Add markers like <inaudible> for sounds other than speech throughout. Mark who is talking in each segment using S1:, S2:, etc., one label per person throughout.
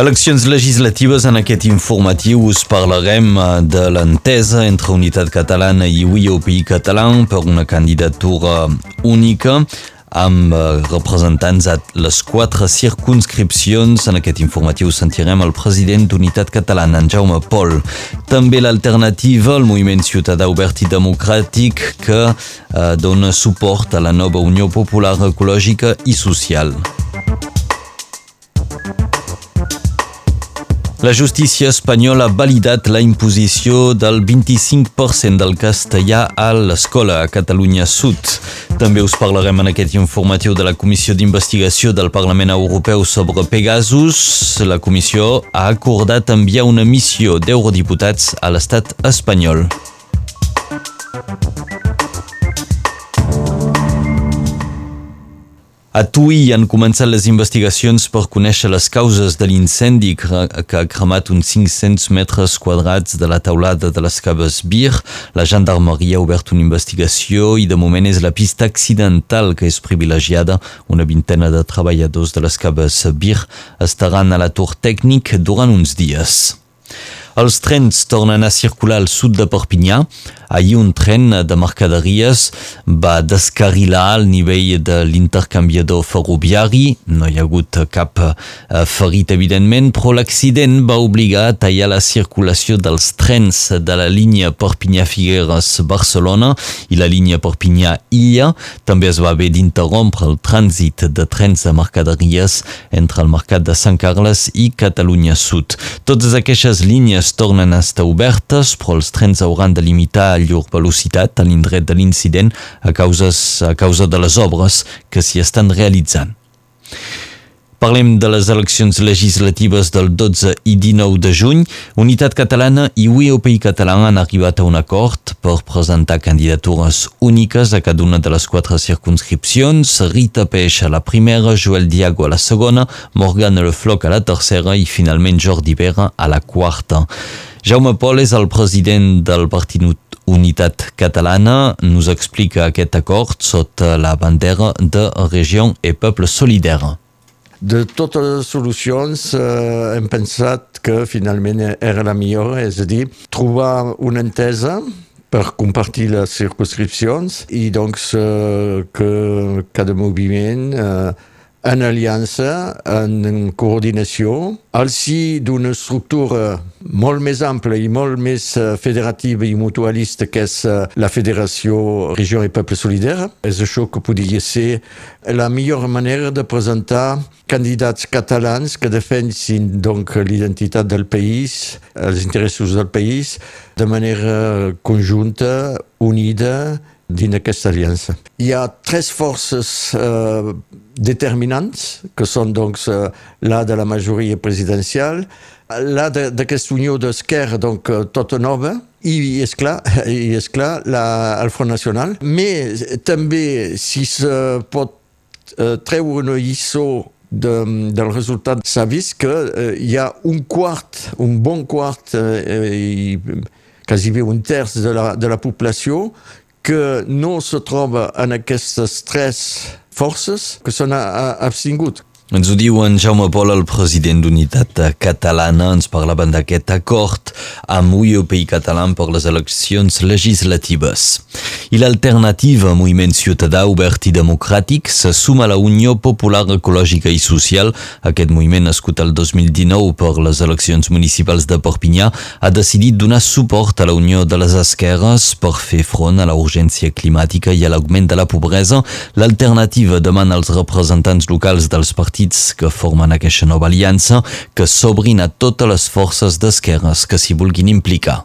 S1: Eleccions legislatives en aquest informatiu us parlarem eh, de l'entesa entre Unitat Catalana i UIOPI Català per una candidatura única amb eh, representants a les quatre circunscripcions. En aquest informatiu sentirem el president d'Unitat Catalana, en Jaume Pol. També l'alternativa, el moviment ciutadà obert i democràtic que eh, dona suport a la nova Unió Popular Ecològica i Social. La justícia espanyola ha validat la imposició del 25% del castellà a l'escola a Catalunya Sud. També us parlarem en aquest informatiu de la Comissió d'Investigació del Parlament Europeu sobre Pegasus. La comissió ha acordat enviar una missió d'eurodiputats a l'estat espanyol. A Tui han començat les investigacions per conèixer les causes de l'incendi que ha cremat uns 500 metres quadrats de la taulada de les caves Bir. La gendarmeria ha obert una investigació i de moment és la pista accidental que és privilegiada. Una vintena de treballadors de les caves Bir estaran a l'atur tècnic durant uns dies. Els trens tornen a circular al sud de Perpinyà. Ahir un tren de mercaderies va descarrilar al nivell de l'intercanviador ferroviari. No hi ha hagut cap eh, ferit, evidentment, però l'accident va obligar a tallar la circulació dels trens de la línia Perpinyà-Figueres-Barcelona i la línia Perpinyà-Illa. També es va haver d'interrompre el trànsit de trens de mercaderies entre el mercat de Sant Carles i Catalunya Sud. Totes aquestes línies tornen a estar obertes, però els trens hauran de limitar llur velocitat a l'indret de l'incident a, causes, a causa de les obres que s'hi estan realitzant. Parlem de les eleccions legislatives del 12 i 19 de juny. Unitat Catalana i UIOPI Català han arribat a un acord per presentar candidatures úniques a cada una de les quatre circunscripcions. Rita Peix a la primera, Joel Diago a la segona, Morgan Le Floc a la tercera i finalment Jordi Vera a la quarta. Jaume Pol és el president del Partit Unitat Catalana nous explica aquest acord sota la bandera de Regió i Poble Solidaire.
S2: De totes les solucions eh, hem pensat que finalment era la millor, és a dir, trobar una entesa per compartir les circunscripcions i doncs eh, que cada moviment eh, en aliança, en coordinació, al si d'una estructura molt més ampla i molt més eh, federativa i mutualista que és eh, la Federació Regió i Poble Solidaire. És això que podria ser la millor manera de presentar candidats catalans que defensin donc l'identitat del país, els interessos del país, de manera conjunta, unida, dins aquesta aliança. Hi ha tres forces eh, determinants, que són doncs, eh, la de <laughs> la majoria presidencial, la d'aquesta unió d'esquerra, donc, eh, tota nova, i, és clar, i és clar la, Front. Mais si se pot eh, treure una lliçó de, del resultat, s'ha vist que eh, hi ha un quart, un bon quart, eh, i un terç de la, de la població que no se troba en aquestes tres forces que s'han abstingut.
S1: Ens ho diu en Jaume Pol, el president d'Unitat Catalana. Ens parlaven d'aquest acord amb UIOPI Català per les eleccions legislatives. I l'alternativa Moviment Ciutadà Obert i Democràtic se suma a la Unió Popular Ecològica i Social. Aquest moviment, nascut el 2019 per les eleccions municipals de Perpinyà, ha decidit donar suport a la Unió de les Esquerres per fer front a la urgència climàtica i a l'augment de la pobresa. L'alternativa demana als representants locals dels partits partits que formen aquesta nova aliança que s'obrin a totes les forces d'esquerres que s'hi vulguin implicar.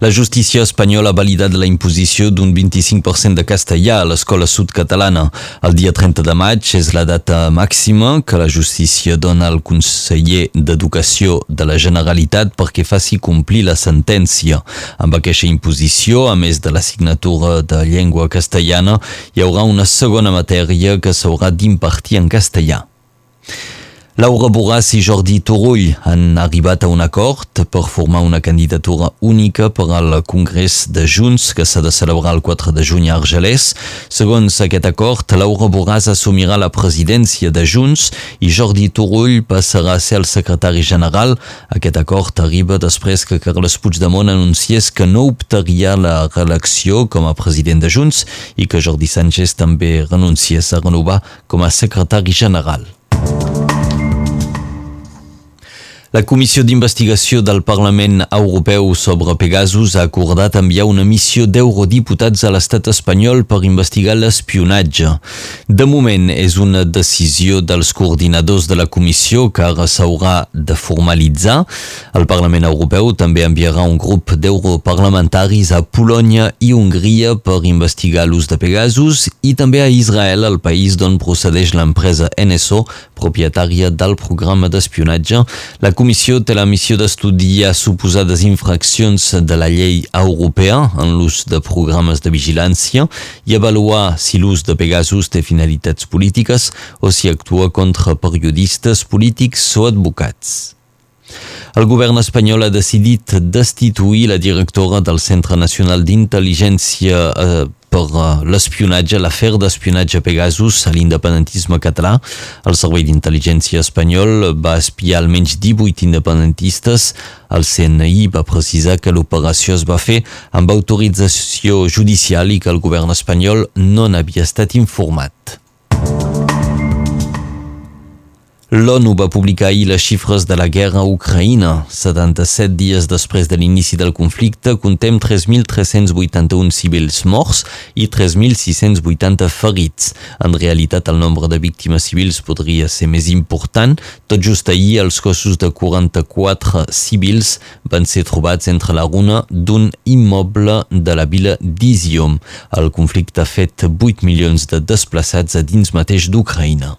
S1: La justícia espanyola ha validat la imposició d'un 25% de castellà a l'escola sud-catalana. El dia 30 de maig és la data màxima que la justícia dona al conseller d'Educació de la Generalitat perquè faci complir la sentència. Amb aquesta imposició, a més de l'assignatura de llengua castellana, hi haurà una segona matèria que s'haurà d'impartir en castellà. Laura Borràs i Jordi Turull han arribat a un acord per formar una candidatura única per al Congrés de Junts que s'ha de celebrar el 4 de juny a Argelès. Segons aquest acord, Laura Borràs assumirà la presidència de Junts i Jordi Turull passarà a ser el secretari general. Aquest acord arriba després que Carles Puigdemont anunciés que no optaria a la reelecció com a president de Junts i que Jordi Sánchez també renunciés a renovar com a secretari general. La Comissió d'Investigació del Parlament Europeu sobre Pegasus ha acordat enviar una missió d'eurodiputats a l'estat espanyol per investigar l'espionatge. De moment és una decisió dels coordinadors de la comissió que ara s'haurà de formalitzar. El Parlament Europeu també enviarà un grup d'europarlamentaris a Polònia i Hongria per investigar l'ús de Pegasus i també a Israel, el país d'on procedeix l'empresa NSO, propietària del programa d'espionatge. La comissió té la missió d'estudiar suposades infraccions de la llei europea en l'ús de programes de vigilància i avaluar si l'ús de Pegasus té finalitats polítiques o si actua contra periodistes, polítics o advocats. El govern espanyol ha decidit destituir la directora del Centre Nacional d'Intel·ligència eh, per uh, l'espionatge, l'afer d'espionatge Pegasus a l'independentisme català. El Servei d'Intel·ligència espanyol va espiar almenys 18 independentistes. El CNI va precisar que l'operació es va fer amb autorització judicial i que el govern espanyol no n'havia estat informat. L'ONU va publicar ahir les xifres de la guerra a Ucraïna. 77 dies després de l'inici del conflicte, contem 3.381 civils morts i 3.680 ferits. En realitat, el nombre de víctimes civils podria ser més important. Tot just ahir, els cossos de 44 civils van ser trobats entre la runa d'un immoble de la vila d'Izium. El conflicte ha fet 8 milions de desplaçats a dins mateix d'Ucraïna.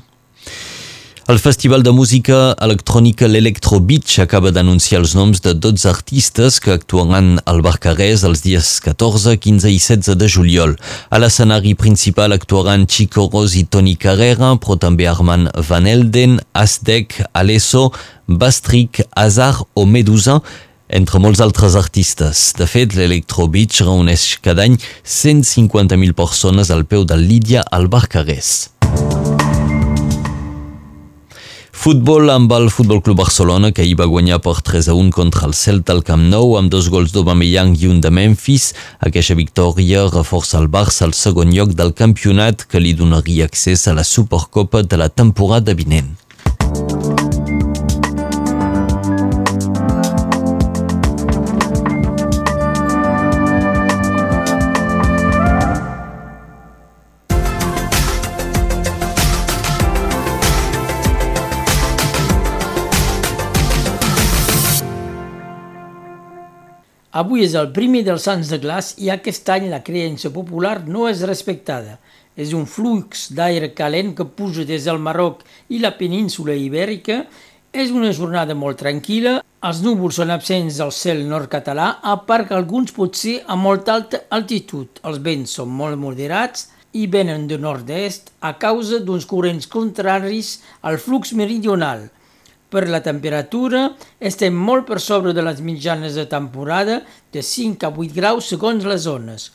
S1: El Festival de Música Electrònica l'Electro Beach acaba d'anunciar els noms de 12 artistes que actuaran al Barcarès els dies 14, 15 i 16 de juliol. A l'escenari principal actuaran Chico Ros i Toni Carrera, però també Armand Van Elden, Aztec, Alesso, Bastric, Azar o Medusa, entre molts altres artistes. De fet, l'Electro Beach reuneix cada any 150.000 persones al peu del Lídia al Barcarès. Futbol amb el Futbol Club Barcelona, que hi va guanyar per 3 a 1 contra el Celta al Camp Nou, amb dos gols d'Aubameyang i un de Memphis. Aquesta victòria reforça el Barça al segon lloc del campionat que li donaria accés a la Supercopa de la temporada vinent.
S3: Avui és el primer dels Sants de Glaç i aquest any la creença popular no és respectada. És un flux d'aire calent que puja des del Marroc i la península ibèrica. És una jornada molt tranquil·la, els núvols són absents del cel nord català, a part que alguns potser a molt alta altitud. Els vents són molt moderats i venen de nord-est a causa d'uns corrents contraris al flux meridional – per la temperatura, estem molt per sobre de les mitjanes de temporada de 5 a 8 graus segons les zones.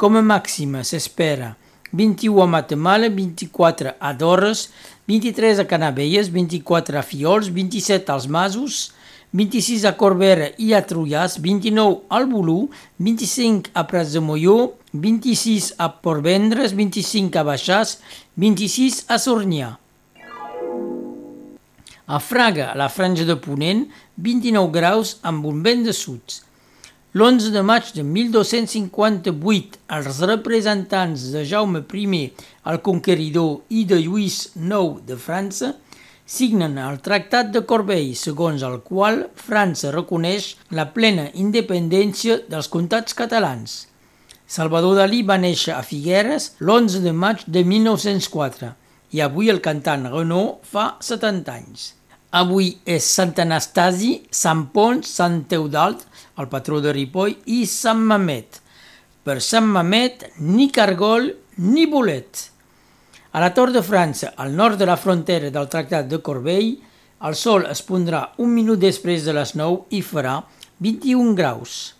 S3: Com a màxima s'espera 21 a Matamala, 24 a Dorres, 23 a Canavelles, 24 a Fiols, 27 als Masos, 26 a Corbera i a Trullàs, 29 al Bolú, 25 a Prats de Molló, 26 a Portvendres, 25 a Baixàs, 26 a Sornià. A Fraga, a la franja de Ponent, 29 graus amb un vent de sud. L'11 de maig de 1258, els representants de Jaume I, el conqueridor, i de Lluís IX de França, signen el Tractat de Corbeil, segons el qual França reconeix la plena independència dels comtats catalans. Salvador Dalí va néixer a Figueres l'11 de maig de 1904 i avui el cantant Renaud fa 70 anys. Avui és Sant Anastasi, Sant Pons, Sant Teudalt, el patró de Ripoll, i Sant Mamet. Per Sant Mamet, ni cargol ni bolet. A la Tor de França, al nord de la frontera del Tractat de Corbeil, El sol es pondrà un minut després de les 9 i farà 21 graus.